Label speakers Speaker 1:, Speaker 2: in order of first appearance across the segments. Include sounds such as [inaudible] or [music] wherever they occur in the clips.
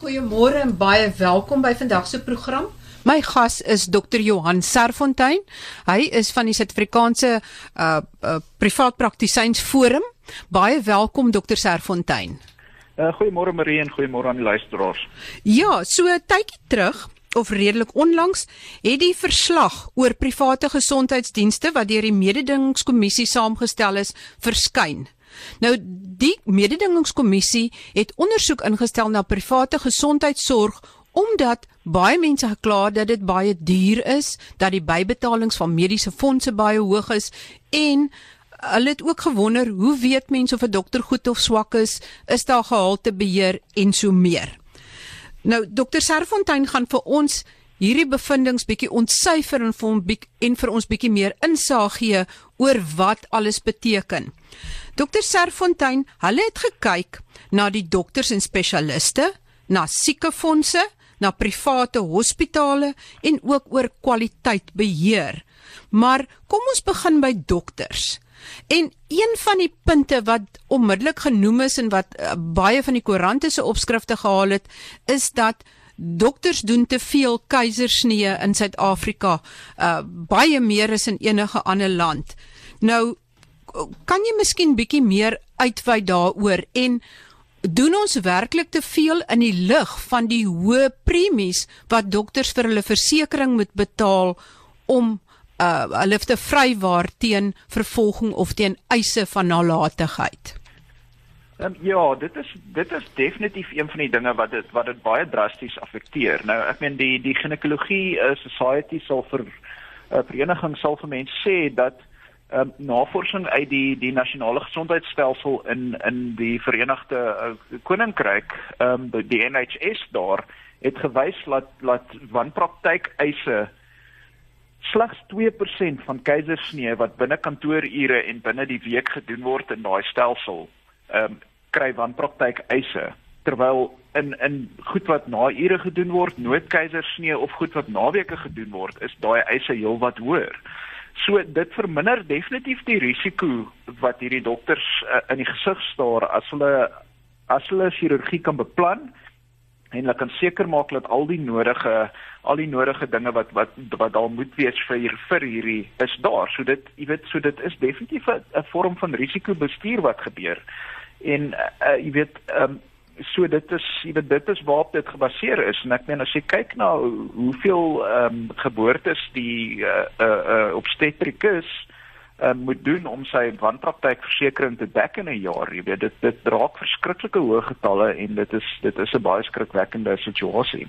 Speaker 1: Goeiemôre en baie welkom by vandag se program. My gas is Dr. Johan Serfontein. Hy is van die Suid-Afrikaanse uh, uh Privaat Praktisyns Forum. Baie welkom Dr. Serfontein.
Speaker 2: Uh, goeiemôre Marie en goeiemôre aan die luisteraars.
Speaker 1: Ja, so 'n tydjie terug of redelik onlangs het die verslag oor private gesondheidsdienste wat deur die mededingingskommissie saamgestel is verskyn. Nou die mededingingskommissie het ondersoek ingestel na private gesondheidsorg omdat baie mense gekla dat dit baie duur is, dat die bybetalings van mediese fondse baie hoog is en hulle het ook gewonder hoe weet mense of 'n dokter goed of swak is, is daar gehaltebeheer en so meer. Nou dokter Serfontein gaan vir ons hierdie bevindinge bietjie ontsyfer en vir hom en vir ons bietjie meer insig gee oor wat alles beteken. Dokter Serfontein, hulle het gekyk na die dokters en spesialiste, na siekefondse, na private hospitale en ook oor kwaliteitbeheer. Maar kom ons begin by dokters. En een van die punte wat onmiddellik genoem is en wat uh, baie van die koerante se opskrifte gehaal het, is dat dokters doen te veel keisersnee in Suid-Afrika, uh, baie meer as in enige ander land. Nou kan jy miskien bietjie meer uitwy daaroor en doen ons werklik te veel in die lig van die hoë premies wat dokters vir hulle versekerings moet betaal om uh hulle te vrywaar teen vervolging of teen eise van nalatigheid.
Speaker 2: Um, ja, dit is dit is definitief een van die dinge wat dit wat dit baie drasties affekteer. Nou ek meen die die ginekologie uh, society sal vir uh, vereniging sal vir mense sê dat um, navorsing uit die die nasionale gesondheidstelsel in in die Verenigde uh, Koninkryk, ehm um, die NHS daar het gewys dat dat wanpraktyk eise slegs 2% van keisersnee wat binne kantoorure en binne die week gedoen word in daai stelsel, ehm um, kry wanpraktyk eise terwyl in in goed wat na ure gedoen word, noodkeisersnee of goed wat naweke gedoen word, is daai eise heelwat hoër. So dit verminder definitief die risiko wat hierdie dokters uh, in die gesig staar as hulle as hulle chirurgie kan beplan en hulle kan seker maak dat al die nodige al die nodige dinge wat wat wat daar moet wees vir hier, vir hierdie is daar. So dit jy weet so dit is definitief 'n vorm van risikobestuur wat gebeur. En uh, jy weet um, so dit is jy weet dit is waarop dit gebaseer is. En ek meen as jy kyk na hoeveel ehm um, geboortes die uh uh, uh obstetrikus uh, moet doen om sy wanpraktykversekering te dek in 'n jaar jy weet. Dit dit draak verskriklike hoë getalle en dit is dit is 'n baie skrikwekkende situasie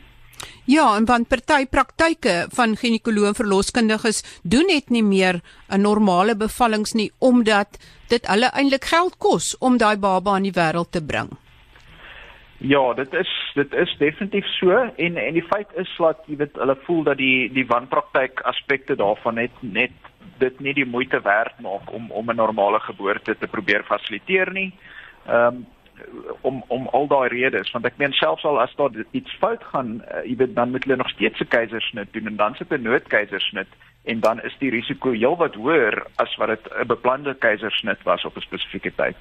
Speaker 1: Ja, en want party praktyke van ginekoloë en verloskundiges doen net nie meer 'n normale bevallings nie omdat dit hulle eintlik geld kos om daai baba aan die wêreld te bring.
Speaker 2: Ja, dit is dit is definitief so en en die feit is dat jy weet hulle voel dat die die wanpraktyk aspekte daarvan net net dit nie die moeite werd maak om om 'n normale geboorte te probeer fasiliteer nie. Ehm um, om om al daai redes want ek meen selfs al as daar iets fout gaan, uh, jy weet dan moet hulle nog steeds 'n keisersnit doen en dan sit 'n noodkeisersnit en dan is die risiko heelwat hoër as wat dit 'n beplande keisersnit was op 'n spesifieke tyd.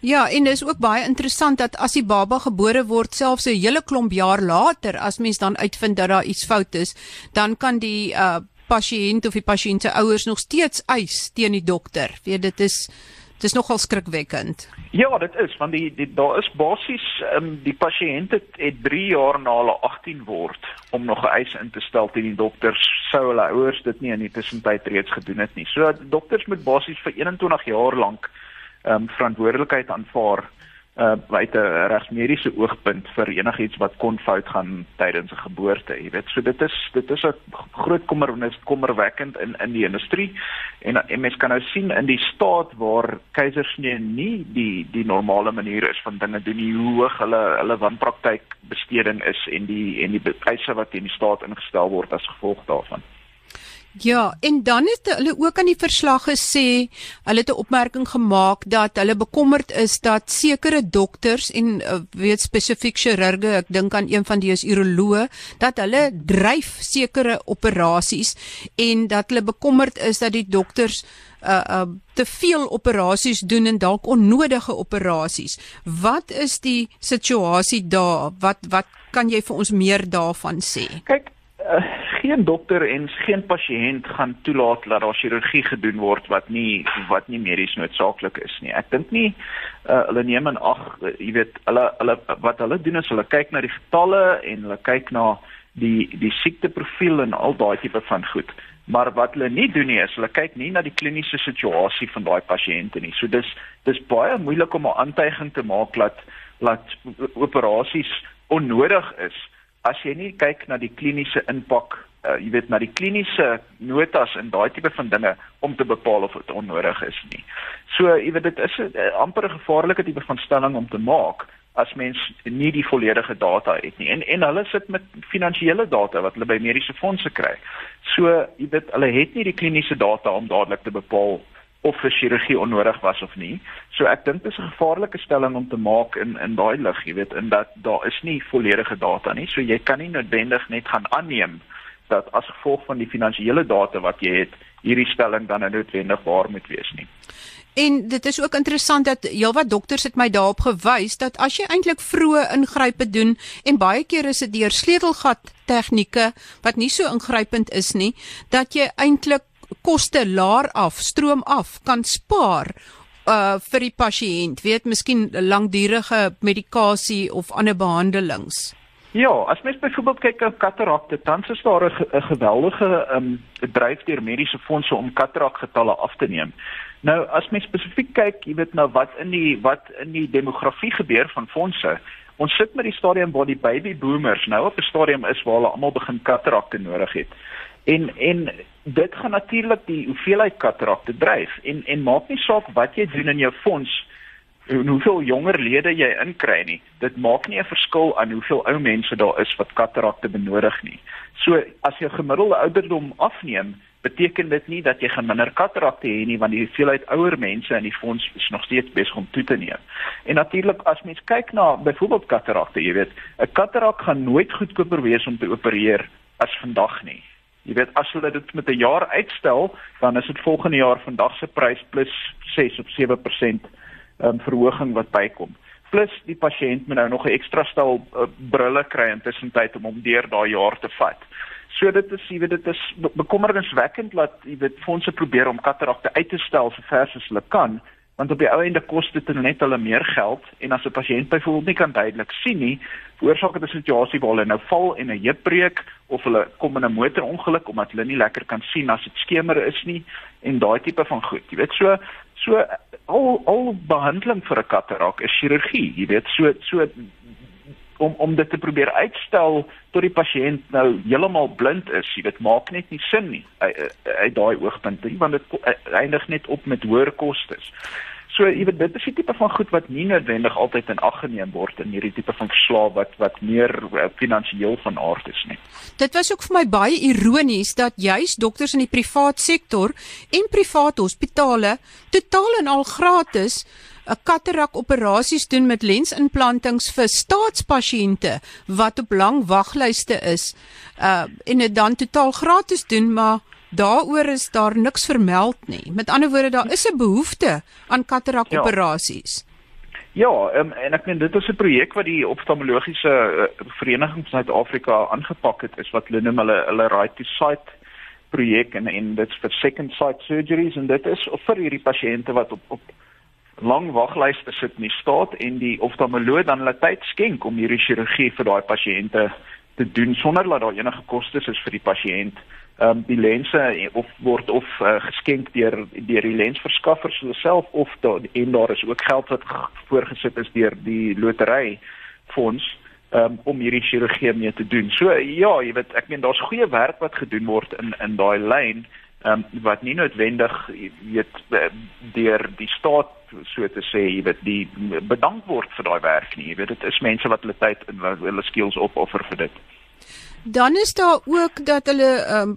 Speaker 1: Ja, en dit is ook baie interessant dat as die baba gebore word selfs 'n hele klomp jaar later as mens dan uitvind dat daar iets fout is, dan kan die uh pasiënt of die pasiënt se ouers nog steeds eis teen die dokter. Weet dit is dit is nogal skrikwekkend.
Speaker 2: Ja, dit is want die, die daar is basies um, die pasiënt het, het 3 jaar na hulle 18 word om nog 'n eis in te stel teen die dokters sou hulle ouers dit nie in die tussentyd reeds gedoen het nie. So dokters moet basies vir 21 jaar lank ehm um, verantwoordelikheid aanvaar uh uit 'n regsmediese oogpunt vir enigiets wat kon fout gaan tydens 'n geboorte, jy weet. So dit is dit is 'n groot kommernis kommerwekkend in in die industrie en en mens kan nou sien in die staat waar keisersnee nie die die normale manier is van dinge doen nie, hoe hoog hulle hulle wanpraktyk besteding is en die en die eise wat teen die staat ingestel word as gevolg daarvan.
Speaker 1: Ja, en dan het hulle ook aan die verslag gesê, hulle het 'n opmerking gemaak dat hulle bekommerd is dat sekere dokters en uh, weet spesifiek chirurge, ek dink aan een van die is uroloë, dat hulle dryf sekere operasies en dat hulle bekommerd is dat die dokters uh uh te veel operasies doen en dalk onnodige operasies. Wat is die situasie daar? Wat wat kan jy vir ons meer daarvan sê?
Speaker 2: Kyk, uh, geen dokter en geen pasiënt gaan toelaat dat daar chirurgie gedoen word wat nie wat nie medies noodsaaklik is nie. Ek dink nie uh, hulle neem in ag, uh, jy weet, hulle hulle wat hulle doen is hulle kyk na die getalle en hulle kyk na die die siekteprofiel en al daai tipe van goed. Maar wat hulle nie doen nie is hulle kyk nie na die kliniese situasie van daai pasiënte nie. So dis dis baie moeilik om 'n aantuiging te maak dat dat operasies onnodig is as jy nie kyk na die kliniese impak, uh, jy weet na die kliniese notas en daai tipe van dinge om te bepaal of dit onnodig is nie. So jy weet dit is 'n uh, amper 'n gevaarlike tipe van stelling om te maak as mens nie die volledige data het nie. En en hulle sit met finansiële data wat hulle by mediese fondse kry. So jy weet hulle het nie die kliniese data om dadelik te bepaal of 'n chirurgie onnodig was of nie. So ek dink dit is 'n gevaarlike stelling om te maak in in daai lig, jy weet, in dat daar is nie volledige data nie. So jy kan nie noodwendig net gaan aanneem dat as gevolg van die finansiële data wat jy het, hierdie stelling dan noodwendig waar moet wees nie.
Speaker 1: En dit is ook interessant dat heelwat dokters het my daarop gewys dat as jy eintlik vroeë ingrype doen en baie keer is dit deur sleutelgat tegnieke wat nie so ingrypend is nie, dat jy eintlik koste laer af, stroom af kan spaar uh vir die pasiënt, weet miskien langdurige medikasie of ander behandelings.
Speaker 2: Ja, as mens byvoorbeeld kyk op katarakte, dan is daar 'n geweldige um dryf deur mediese fondse om katarakgetalle af te neem. Nou as mens spesifiek kyk, jy weet nou wat in die wat in die demografie gebeur van fondse. Ons sit met die stadium waar die baby boomers nou op 'n stadium is waar hulle almal begin katarakte nodig het. En en dit gaan natuurlik die hoeveelheid katarakte dryf en en maak nie saak wat jy doen in jou fonds hoeveel jonger lede jy inkry nie. Dit maak nie 'n verskil aan hoeveel ou mense daar is wat katarakte benodig nie. So as jy gemiddelde ouderdom afneem, beteken dit nie dat jy gaan minder katarakte hê nie want die hoeveelheid ouer mense in die fonds is nog steeds besig om toe te neem. En natuurlik as mens kyk na byvoorbeeld katarakte, jy weet, 'n katarak gaan nooit goedkoper wees om te opereer as vandag nie. Jy weet as hulle dit met 'n jaar uitstel, dan is dit volgende jaar vandag se prys plus 6 of 7% um, verhoging wat bykom. Plus die pasiënt moet nou nog 'n ekstra stel uh, brille kry intussen tyd om om deur daai jaar te vat. So dit is jy weet dit is bekommerniswekkend dat jy weet fondse probeer om katarakte uit te stel so ver as hulle kan want op die ou ende kos dit net hulle meer geld en as 'n pasiënt byvoorbeeld nie kan duidelik sien nie, veroorsaak dit 'n situasie waar hulle nou val en 'n heup breek of hulle kom in 'n motorongeluk omdat hulle nie lekker kan sien as dit skemer is nie en daai tipe van goed. Jy weet so so al al behandeling vir 'n katarak is chirurgie, jy weet so so om om dit te probeer uitstel tot die pasiënt nou heeltemal blind is, jy weet maak net nie sin nie uit daai oogpunt want dit eindig net op met hoër kostes. So jy weet dit is die tipe van goed wat nie noodwendig altyd in ag geneem word in hierdie tipe van verslae wat wat meer uh, finansiëel van aard is nie.
Speaker 1: Dit was ook vir my baie ironies dat juis dokters in die privaat sektor en private hospitale totaal en al gratis 'n katarak operasies doen met lensimplantings vir staatspasiënte wat op lang waglyste is. Uh en dit dan totaal gratis doen, maar Daaroor is daar niks vermeld nie. Met ander woorde, daar is 'n behoefte aan katarak operasies.
Speaker 2: Ja, ja um, en ek meen dit is 'n projek wat die oftalmologiese uh, vereniging van Suid-Afrika aangepak het, is wat hulle noem hulle hulle right to sight projek en en dit's vir second sight surgeries en dit is vir hierdie pasiënte wat op op lang waglyste sit in die staat en die oftalmoloog dan hulle tyd skenk om hierdie chirurgie vir daai pasiënte te doen sonder dat daar enige kostes is vir die pasiënt ehm um, die lense of word of uh, geskenk deur deur die lensverskaffers self of daar en daar is ook geld wat voorgesit is deur die lotery fonds um, om hierdie chirurgie mee te doen. So ja, jy weet ek meen daar's goeie werk wat gedoen word in in daai lyn ehm um, wat nie noodwendig weet eh, deur die staat so te sê jy weet die bedank word vir daai werk nie. Jy weet dit is mense wat hulle tyd en hulle skills opoffer vir dit.
Speaker 1: Dan is daar ook dat hulle um,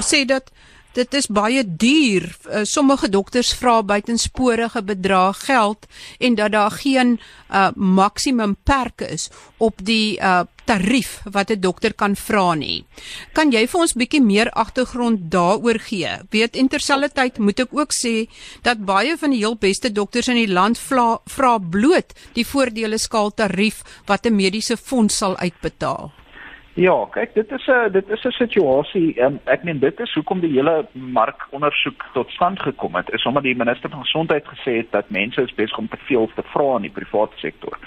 Speaker 1: sê dat dit is baie duur. Uh, sommige dokters vra buitensporige bedrae geld en dat daar geen uh, maksimum perk is op die uh, tarief wat 'n dokter kan vra nie. Kan jy vir ons bietjie meer agtergrond daaroor gee? Weet interselfdertyd moet ek ook sê dat baie van die heel beste dokters in die land vra bloot die voordele skaal tarief wat 'n mediese fonds sal uitbetaal.
Speaker 2: Ja, kyk, dit is 'n dit is 'n situasie. Um, ek meen dit is hoekom die hele markondersoek tot stand gekom het. Is omdat die minister van gesondheid gesê het dat mense is besig om te veel te vra in die private sektor.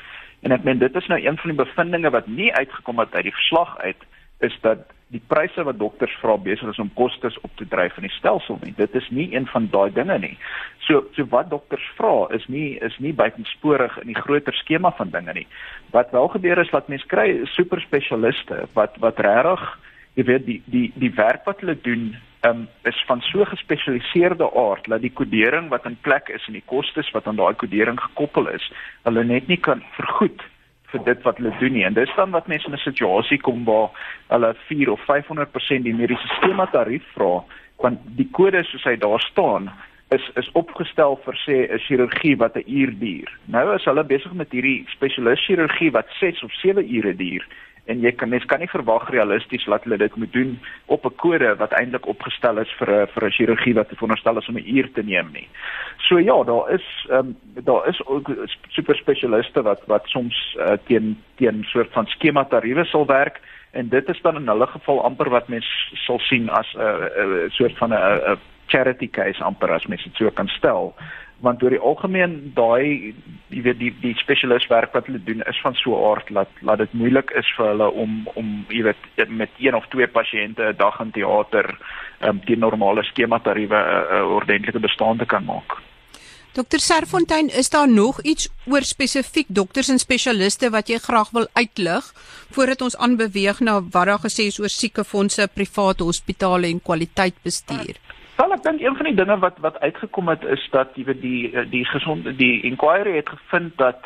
Speaker 2: En ek meen dit is nou een van die bevindinge wat nie uitgekom het uit die verslag uit is dat die pryse wat dokters vra besig is om kostes op te dryf in die stelsel nie. Dit is nie een van daai dinge nie. So so wat dokters vra is nie is nie buitensporig in die groter skema van dinge nie. Wat wel gebeur is dat mense kry super spesialiste wat wat regtig jy weet die die die werk wat hulle doen um, is van so gespesialiseerde aard dat die kodering wat in plek is en die kostes wat aan daai kodering gekoppel is, hulle net nie kan vergoed vir dit wat hulle doen nie. En dis dan wat mense in 'n situasie kom waar hulle 4 of 500% die mediese skema tarief vra, want die kode soos hy daar staan is is opgestel vir sê 'n chirurgie wat 'n uur duur. Nou is hulle besig met hierdie spesialis chirurgie wat 6 of 7 ure duur en jy kan mens kan nie verwag realisties dat hulle dit moet doen op 'n kode wat eintlik opgestel is vir 'n vir 'n chirurgie wat veronderstel is om 'n uur te neem nie. So ja, daar is ehm um, daar is ook super spesialiste wat wat soms uh, teen teen soort van skema tariewe sal werk en dit is dan in hulle geval amper wat mens sal sien as 'n uh, uh, soort van 'n uh, charity case amper as mens dit so kan stel want oor die algemeen daai jy weet die die spesialis werk wat hulle doen is van so 'n aard dat dat dit moeilik is vir hulle om om jy weet met een of twee pasiënte 'n dag in teater um, die normale skema tariewe 'n uh, uh, ordentlike bestaan te kan maak.
Speaker 1: Dokter Serfontein, is daar nog iets oor spesifiek dokters en spesialiste wat jy graag wil uitlig voordat ons aanbeweeg na wat daar gesê is oor siekefondse, private hospitale en kwaliteitbestuur? Uh,
Speaker 2: Wel ek dink een van die dinge wat wat uitgekom het is dat jy weet die die gesonde die inquiry het gevind dat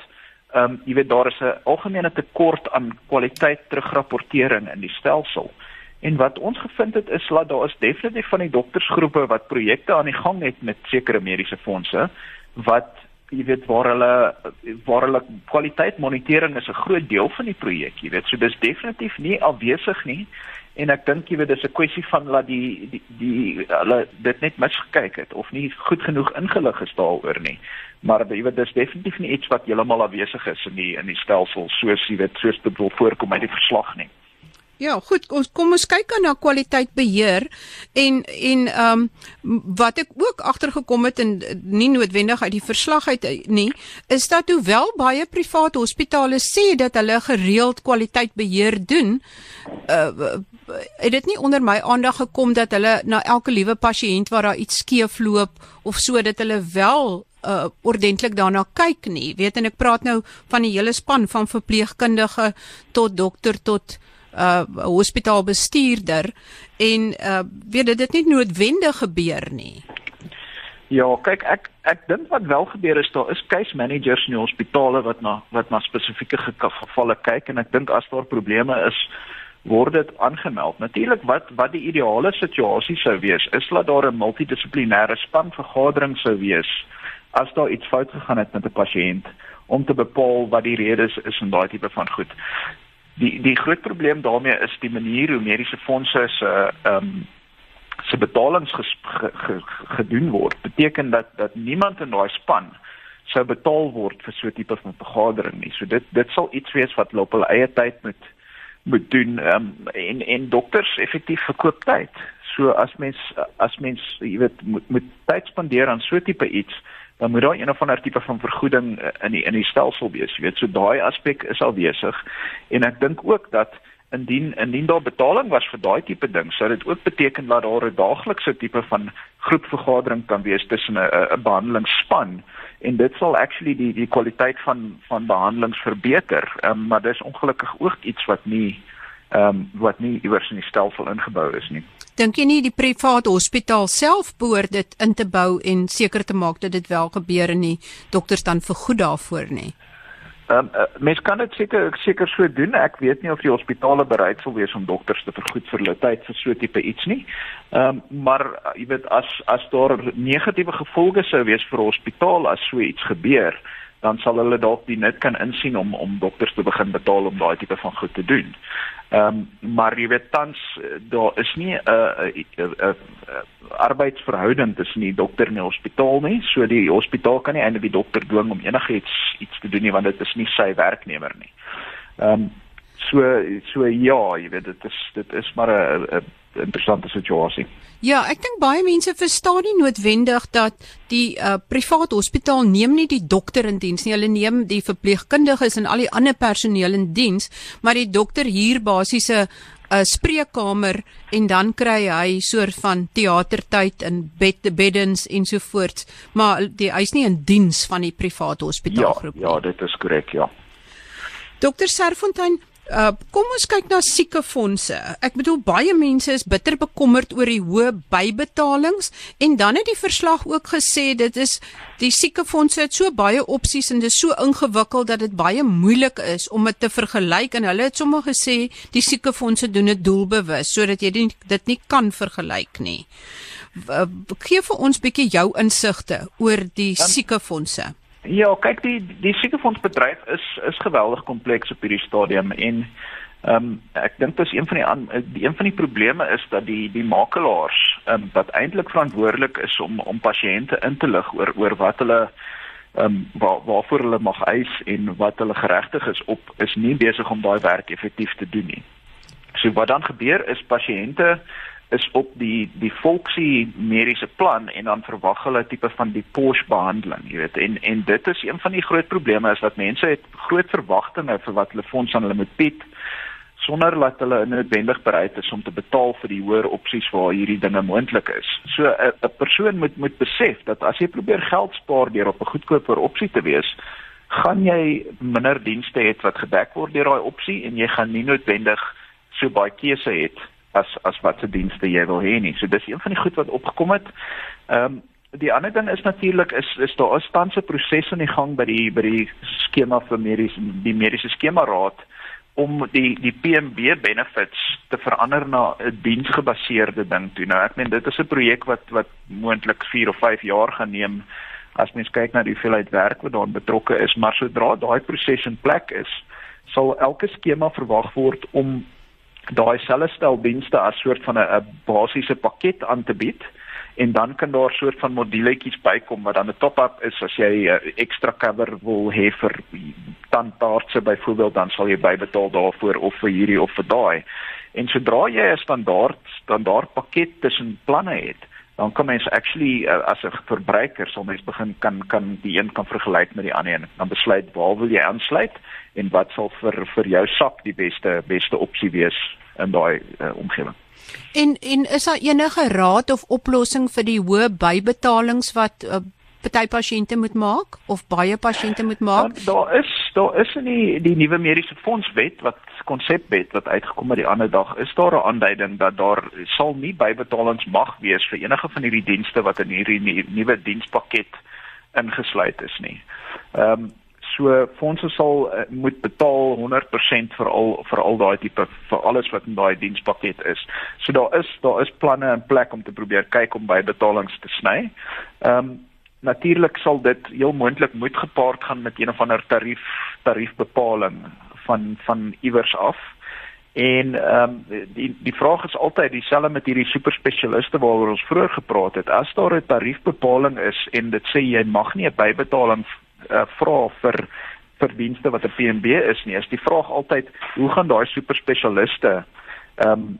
Speaker 2: ehm um, jy weet daar is 'n algemene tekort aan kwaliteit terugrapportering in die stelsel. En wat ons gevind het is dat daar is definitief van die doktersgroepe wat projekte aan die gang het met sekere mediese fondse wat jy weet waar hulle waar hulle kwaliteit monitering is 'n groot deel van die projek, jy weet. So dis definitief nie afwesig nie en ek dink jy weet dis 'n kwessie van dat die die hulle dit net misgekyk het of nie goed genoeg ingelig is daaroor nie. Maar jy weet dis definitief nie iets wat heeltemal afwesig is in die in die stelsel soos jy weet soos dit wil voorkom uit die verslag nie.
Speaker 1: Ja, goed, ons kom ons kyk aan na kwaliteit beheer en en ehm um, wat ek ook agtergekom het en nie noodwendig uit die verslag uit nie, is dat hoewel baie private hospitale sê dat hulle gereeld kwaliteit beheer doen, uh, het dit nie onder my aandag gekom dat hulle na elke liewe pasiënt waar daar iets skeefloop of so dat hulle wel uh, ordentlik daarna kyk nie. Weet en ek praat nou van die hele span van verpleegkundige tot dokter tot uh hospitaalbestuurder en uh weet dit dit nie noodwendig gebeur nie.
Speaker 2: Ja, kyk ek ek dink wat wel gebeur is daar is case managers in die hospitale wat na wat na spesifieke gevalle kyk en ek dink as daar probleme is word dit aangemeld. Natuurlik wat wat die ideale situasie sou wees is dat daar 'n multidissiplinêre span vergadering sou wees as daar iets fout gegaan het met 'n pasiënt om te bepaal wat die redes is en daai tipe van goed die die groot probleem daarmee is die manier hoe mediese fondse se ehm um, se betalings ges, ge, ge, gedoen word beteken dat dat niemand in daai span sou betaal word vir so 'n tipe van vergadering nie. So dit dit sal iets wees wat hulle op hulle eie tyd moet moet doen um, en en dokters effektief verkoop tyd. So as mens as mens jy weet moet moet tyd spandeer aan so tipe iets dan moet daar een of ander tipe van vergoeding eh, in die in die stelsel wees, jy weet. So daai aspek is al besig. En ek dink ook dat indien indien daar betaling was vir daai tipe ding, sou dit ook beteken dat daar 'n daaglikse tipe van groepvergadering kan wees tussen 'n behandelingsspan en dit sal actually die die kwaliteit van van behandelings verbeter. Ehm um, maar dis ongelukkig ook iets wat nie ehm um, wat nie iewers in die stelsel ingebou is nie.
Speaker 1: Dink jy nie die private hospitaal self behoort dit in te bou en seker te maak dat dit wel gebeur en nie dokters dan vergoed daarvoor nie?
Speaker 2: Um, uh, mens kan dit seker seker so doen. Ek weet nie of die hospitale bereid sal wees om dokters te vergoed vir hulle tyd vir so tipe iets nie. Ehm um, maar uh, jy weet as as daar negatiewe gevolge sou wees vir hospitaal as so iets gebeur, dan sal hulle dalk die nut kan insien om om dokters te begin betaal om daai tipe van goed te doen. Ehm um, maar jy weet tans eh, daar is nie 'n 'n arbeidsverhouding tussen die dokter en die hospitaal nie. So die hospitaal kan nie eintlik die dokter dwing om enigiets iets te doen nie want dit is nie sy werknemer nie. Ehm um, so so ja, jy weet dit is dit is maar 'n interessante situasie.
Speaker 1: Ja, ek dink baie mense verstaan nie noodwendig dat die uh, privaat hospitaal neem nie die dokter in diens nie. Hulle neem die verpleegkundiges en al die ander personeel in diens, maar die dokter hier basies 'n 'n spreekkamer en dan kry hy soort van teatertyd in bed beddens ensovoorts, maar die hy's nie in diens van die privaat hospitaalgroep
Speaker 2: ja, nie. Ja, dit is korrek, ja.
Speaker 1: Dokter Serfontein, Uh kom ons kyk na siekefondse. Ek bedoel baie mense is bitter bekommerd oor die hoë bybetalings en dan het die verslag ook gesê dit is die siekefondse het so baie opsies en dit is so ingewikkeld dat dit baie moeilik is om dit te vergelyk en hulle het sommer gesê die siekefondse doen dit doelbewus sodat jy dit nie kan vergelyk nie. Gee vir ons bietjie jou insigte oor die siekefondse.
Speaker 2: Ja, kyk die die siekefondsbedryf is is geweldig kompleks op hierdie stadium en ehm um, ek dink dis een van die an, die een van die probleme is dat die die makelaars ehm um, wat eintlik verantwoordelik is om om pasiënte in te lig oor oor wat hulle ehm um, waar waarvoor hulle mag eis en wat hulle geregtig is op is nie besig om daai werk effektief te doen nie. So wat dan gebeur is pasiënte is op die die volksie mediese plan en dan verwag hulle tipe van die Porsche behandeling, jy weet. En en dit is een van die groot probleme is dat mense het groot verwagtinge vir wat hulle fonds aan hulle moet bied sonder dat hulle noodwendig bereid is om te betaal vir die hoër opsies waar hierdie dinge moontlik is. So 'n persoon moet moet besef dat as jy probeer geld spaar deur op 'n goedkoper opsie te wees, gaan jy minder dienste hê wat gedek word deur daai opsie en jy gaan nie noodwendig so baie keuse hê as as wat se dienste jy wil hê nie. So dis een van die goed wat opgekom het. Ehm um, die ander ding is natuurlik is is daar 'n standse proses aan die gang by die by die skema vir mediese die mediese skema raad om die die PMB benefits te verander na 'n diensgebaseerde ding toe. Nou ek meen dit is 'n projek wat wat moontlik 4 of 5 jaar gaan neem as mens kyk na die hoeveelheid werk wat daarin betrokke is, maar sodra daai proses in plek is, sal elke skema verwag word om daai selfe stel dienste as soort van 'n basiese pakket aan te bied en dan kan daar soort van moduletjies bykom wat dan 'n top-up is as jy 'n ekstra cover wil hê vir tandartse byvoorbeeld dan sal jy bybetaal daarvoor of vir hierdie of vir daai. En sodra jy 'n standaard standaard pakket tussen planne het, dan kan mens actually uh, as 'n verbruiker sal mens begin kan kan die een kan vergelyk met die ander en dan besluit waar wil jy aansluit en wat sal vir vir jou sak die beste beste opsie wees in daai uh, omgewing.
Speaker 1: En en is daar enige raad of oplossing vir die hoë bybetalings wat uh, party pasiënte moet maak of baie pasiënte moet maak?
Speaker 2: Ja, daar is daar is in die die nuwe mediese fondswet wat konsepwet wat uitgekom het die ander dag is daar 'n aanduiding dat daar sal nie bybetalings mag wees vir enige van hierdie dienste wat in hierdie nuwe dienspakket ingesluit is nie. Ehm um, so fondse sal uh, moet betaal 100% vir al vir al daai tipe vir alles wat in daai dienspakket is. So daar is daar is planne in plek om te probeer kyk om bybetalings te sny. Ehm um, natuurlik sal dit heel moontlik moet gepaard gaan met een of ander tarief tariefbepaling van van iewers af. En ehm um, die die vraag is altyd dieselfde met hierdie superspesialiste waaroor ons vroeër gepraat het. As daar 'n tariefbepaling is en dit sê jy mag nie 'n bybetaling uh, vra vir vir dienste wat 'n PMB is nie, is die vraag altyd hoe gaan daai superspesialiste ehm um,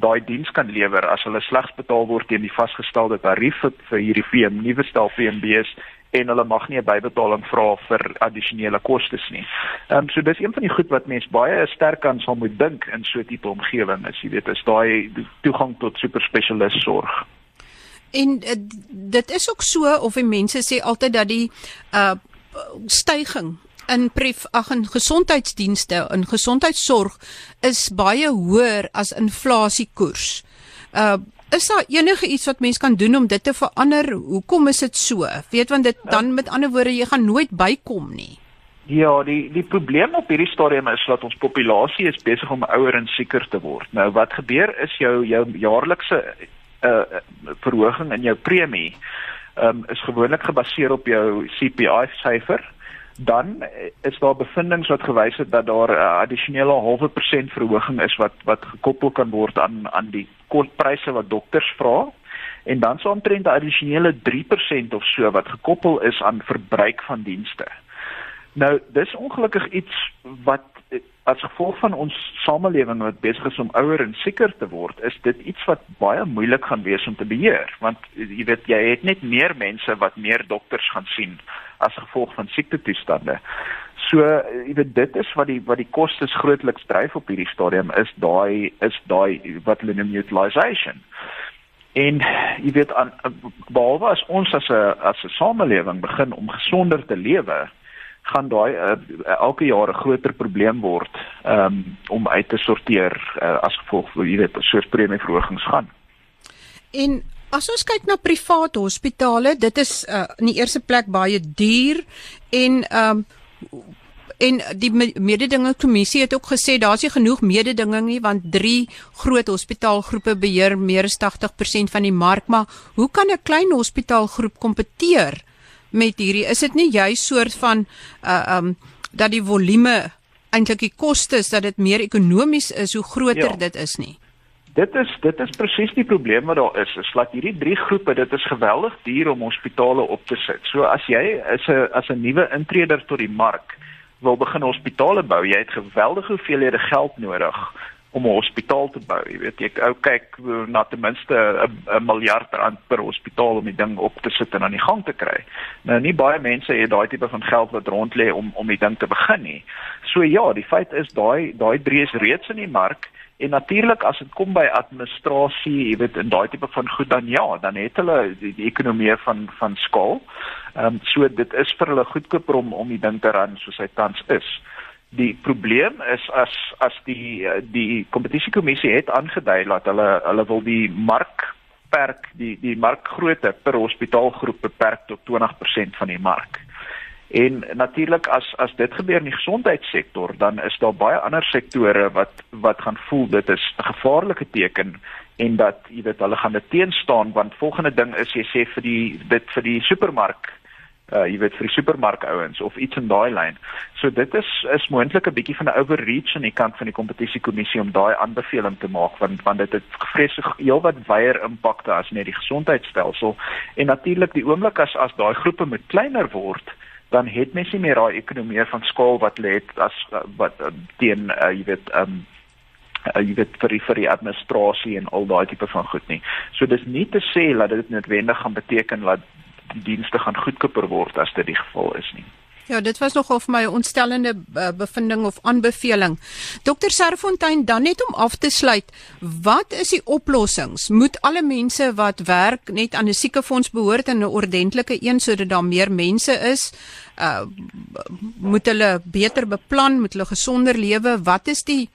Speaker 2: daai diens kan lewer as hulle slegs betaal word teen die vasgestelde tarief vir, vir hierdie VM nuwe stel PMB's en hulle mag nie 'n bybetaling vra vir addisionele kostes nie. Ehm um, so dis een van die goed wat mense baie sterk aan sal moet dink in so 'n tipe omgewing. As jy weet, is daai toegang tot superspesialis sorg.
Speaker 1: En uh, dit is ook so of die mense sê altyd dat die uh stygings in pref ag in gesondheidsdienste en gesondheidsorg is baie hoër as inflasiekoers. Uh is daar enige iets wat mens kan doen om dit te verander? Hoekom is dit so? Weet want dit dan met ander woorde jy gaan nooit bykom nie.
Speaker 2: Ja, die die probleem op hierdie stadium is dat ons populasie is besig om ouer en sieker te word. Nou wat gebeur is jou jou jaarlikse uh verhoging in jou premie um, is gewoonlik gebaseer op jou CPI syfer. Dan is daar bevindinge wat gewys het dat daar 'n uh, addisionele halwe persent verhoging is wat wat gekoppel kan word aan aan die kortpryse wat dokters vra en dan so omtrent 'n addisionele 3% of so wat gekoppel is aan verbruik van dienste. Nou, dis ongelukkig iets wat as gevolg van ons samelewing wat besig is om ouer en sieker te word, is dit iets wat baie moeilik gaan wees om te beheer, want jy weet jy het net meer mense wat meer dokters gaan sien as gevolg van siektetoestande. So jy weet dit is wat die wat die kostes grootliks dryf op hierdie stadium is daai is daai wat hulle noem utilization. En jy weet aan behalwe as ons as 'n as 'n samelewing begin om gesonder te lewe, gaan daai uh, elke jaar 'n groter probleem word um, om uit te sorteer uh, as gevolg van jy weet soos premieverhogings gaan.
Speaker 1: En as ons kyk na private hospitale, dit is uh, in die eerste plek baie duur en ehm um, en die mededingingskommissie het ook gesê daar's nie genoeg mededinging nie want drie groot hospitaalgroepe beheer meer as 80% van die mark, maar hoe kan 'n klein hospitaalgroep kompeteer? met hierdie is dit nie juist soort van uh um dat die volume eintlik die kostes dat dit meer ekonomies is hoe groter ja. dit is nie.
Speaker 2: Dit is dit is presies die probleem wat daar is. Is dat hierdie drie groepe, dit is geweldig duur om hospitale op te sit. So as jy is 'n as 'n nuwe intreder tot die mark wil begin hospitale bou, jy het geweldige hoeveelhede geld nodig om 'n hospitaal te bou. Jy weet, jy ou kyk na ten minste 'n miljard rand per hospitaal om die ding op te sit en aan die gang te kry. Nou nie baie mense het daai tipe van geld wat rond lê om om die ding te begin nie. So ja, die feit is daai daai drie is reeds in die mark en natuurlik as dit kom by administrasie, jy weet, in daai tipe van goed dan ja, dan het hulle die, die ekonomie van van skaal. Ehm um, so dit is vir hulle goedkoper om om die ding te ran soos hy tans is. Die probleem is as as die die kompetisiekommissie het aangedui dat hulle hulle wil die mark perk die die markgrootte per hospitaalgroep beperk tot 20% van die mark. En natuurlik as as dit gebeur in die gesondheidssektor, dan is daar baie ander sektore wat wat gaan voel dit is 'n gevaarlike teken en dat jy weet hulle gaan dit teenstaan want volgende ding is jy sê vir die dit vir die supermark uh jy weet vir die supermark ouens of iets in daai lyn. So dit is is moontlik 'n bietjie van 'n overreach aan die kant van die kompetisiekommissie om daai aanbeveling te maak want want dit het vreeslik heelwat wyeer impakte as net die gesondheidstelsel en natuurlik die oomblik as as daai groepe met kleiner word dan het mens nie meer daai ekonomie van skaal wat lê as wat uh, teen uh, jy weet um uh, jy weet vir die, vir die administrasie en al daai tipe van goed nie. So dis nie te sê dat dit noodwendig gaan beteken dat die dienste gaan goedkoper word as dit die geval is nie.
Speaker 1: Ja, dit was nogal vir my 'n ontstellende uh, bevinding of aanbeveling. Dr Serfontein, dan net om af te sluit, wat is die oplossings? Moet alle mense wat werk net aan 'n siekefonds behoort en 'n ordentlike een sodat daar meer mense is? Uh moet hulle beter beplan, moet hulle gesonder lewe? Wat is die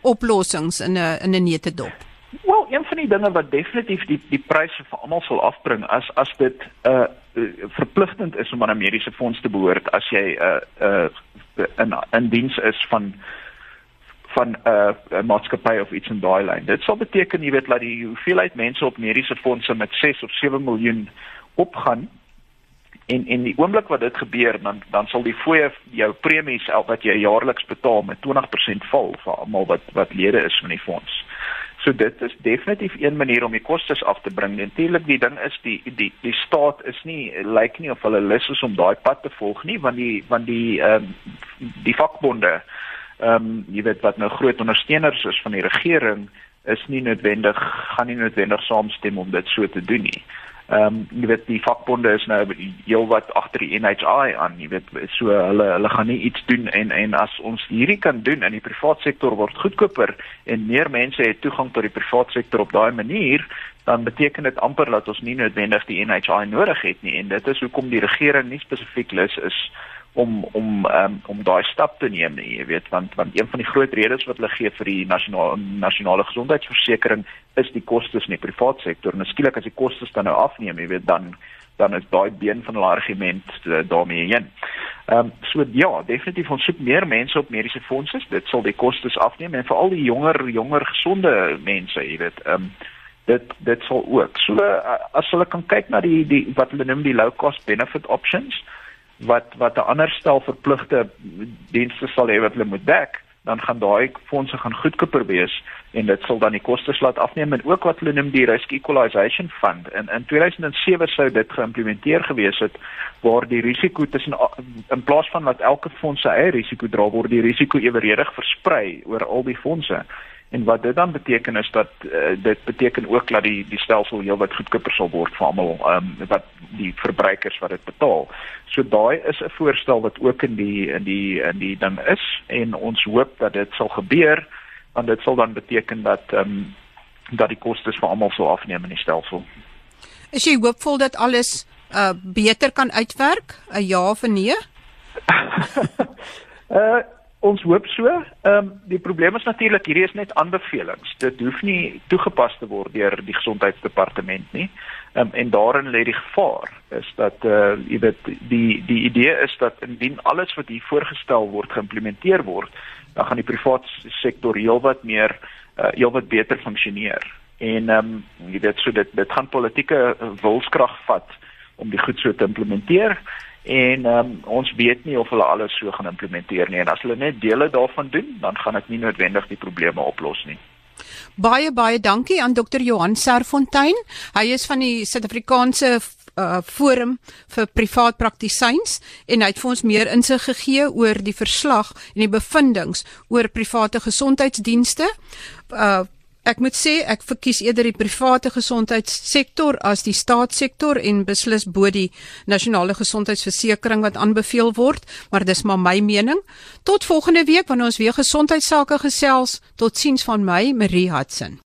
Speaker 1: oplossings in 'n in 'n netedop?
Speaker 2: Wel, een van die dinge wat definitief die die pryse vir almal sal afbring as as dit 'n uh, uh, verpligtend is om aan 'n mediese fonds te behoort as jy 'n uh, 'n uh, in in diens is van van 'n uh, maatskappy of iets in daai lyn. Dit sal beteken jy weet dat die hoeveelheid mense op mediese fondse met 6 of 7 miljoen opgaan en en die oomblik wat dit gebeur dan dan sal die fooie jou premies wat jy jaarliks betaal met 20% val vir almal wat wat lede is van die fonds. So dit is definitief een manier om die kostes af te bring. Natuurlik die ding is die die die staat is nie lyk nie of hulle lus is om daai pad te volg nie want die want die ehm um, die vakbonde ehm um, jy weet wat nou groot ondersteuners is van die regering is nie noodwendig gaan nie noodwendig saamstem om dit so te doen nie. Um, jy weet die vakbonde is nou heel wat agter die NHI aan, jy weet so hulle hulle gaan nie iets doen en en as ons hierdie kan doen in die privaat sektor word goedkoper en meer mense het toegang tot die privaat sektor op daai manier, dan beteken dit amper dat ons nie noodwendig die NHI nodig het nie. En dit is hoekom die regering nie spesifiek lus is om om um, om daai stap te neem nie, jy weet want want een van die groot redes wat hulle gee vir die nasionale nasionale gesondheidsversekering is die kostes in die privaat sektor en skielik as die kostes dan nou afneem, jy weet dan dan is daai been van hulle argument uh, daarmee heen. Ehm um, so ja, definitief ons soek meer mense op mediese fondse. Dit sal die kostes afneem en veral die jonger jonger gesonde mense, jy weet. Ehm um, dit dit sal ook. So uh, as hulle kan kyk na die die wat hulle noem die low cost benefit options wat wat 'n ander stel verpligte dienste sal hê wat hulle moet dek dan gaan daai fondse gaan goedkoper wees en dit sal dan die kostes laat afneem en ook wat hulle noem die risk equalization fund. In in 2007 sou dit geïmplementeer gewees het waar die risiko tussen in plaas van dat elke fonds sy eie risiko dra word die risiko eweredig versprei oor al die fondse En wat dit dan beteken is dat uh, dit beteken ook dat die die stelsel heelwat goedkoper sal word vir almal, um, wat die verbruikers wat dit betaal. So daai is 'n voorstel wat ook in die in die in die ding is en ons hoop dat dit sal gebeur want dit sal dan beteken dat ehm um, dat die kostes vir almal sou afneem in die stelsel.
Speaker 1: Is jy hoopvol dat alles uh beter kan uitwerk? 'n Ja of 'n nee?
Speaker 2: uh [laughs] [laughs] ons hoop so. Ehm um, die probleem is natuurlik hierdie is net aanbevelings. Dit hoef nie toegepas te word deur die gesondheidsdepartement nie. Ehm um, en daarin lê die gevaar is dat eh uh, jy weet die die idee is dat indien alles wat hier voorgestel word geïmplementeer word, dan gaan die private sektor heelwat meer uh, heelwat beter funksioneer. En ehm um, jy weet so dit dit gaan politieke wilskrag vat om die goed so te implementeer en um, ons weet nie of hulle alles so gaan implementeer nie en as hulle net dele daarvan doen dan gaan dit nie noodwendig die probleme oplos nie.
Speaker 1: Baie baie dankie aan Dr. Johan Serfontein. Hy is van die Suid-Afrikaanse uh forum vir privaat praktisyns en hy het vir ons meer insig gegee oor die verslag en die bevindinge oor private gesondheidsdienste. Uh Ek moet sê ek verkies eerder die private gesondheidssektor as die staatssektor en beslis bo die nasionale gesondheidsversekering wat aanbeveel word, maar dis maar my mening. Tot volgende week wanneer ons weer gesondheidsake gesels. Totsiens van my, Marie Hudson.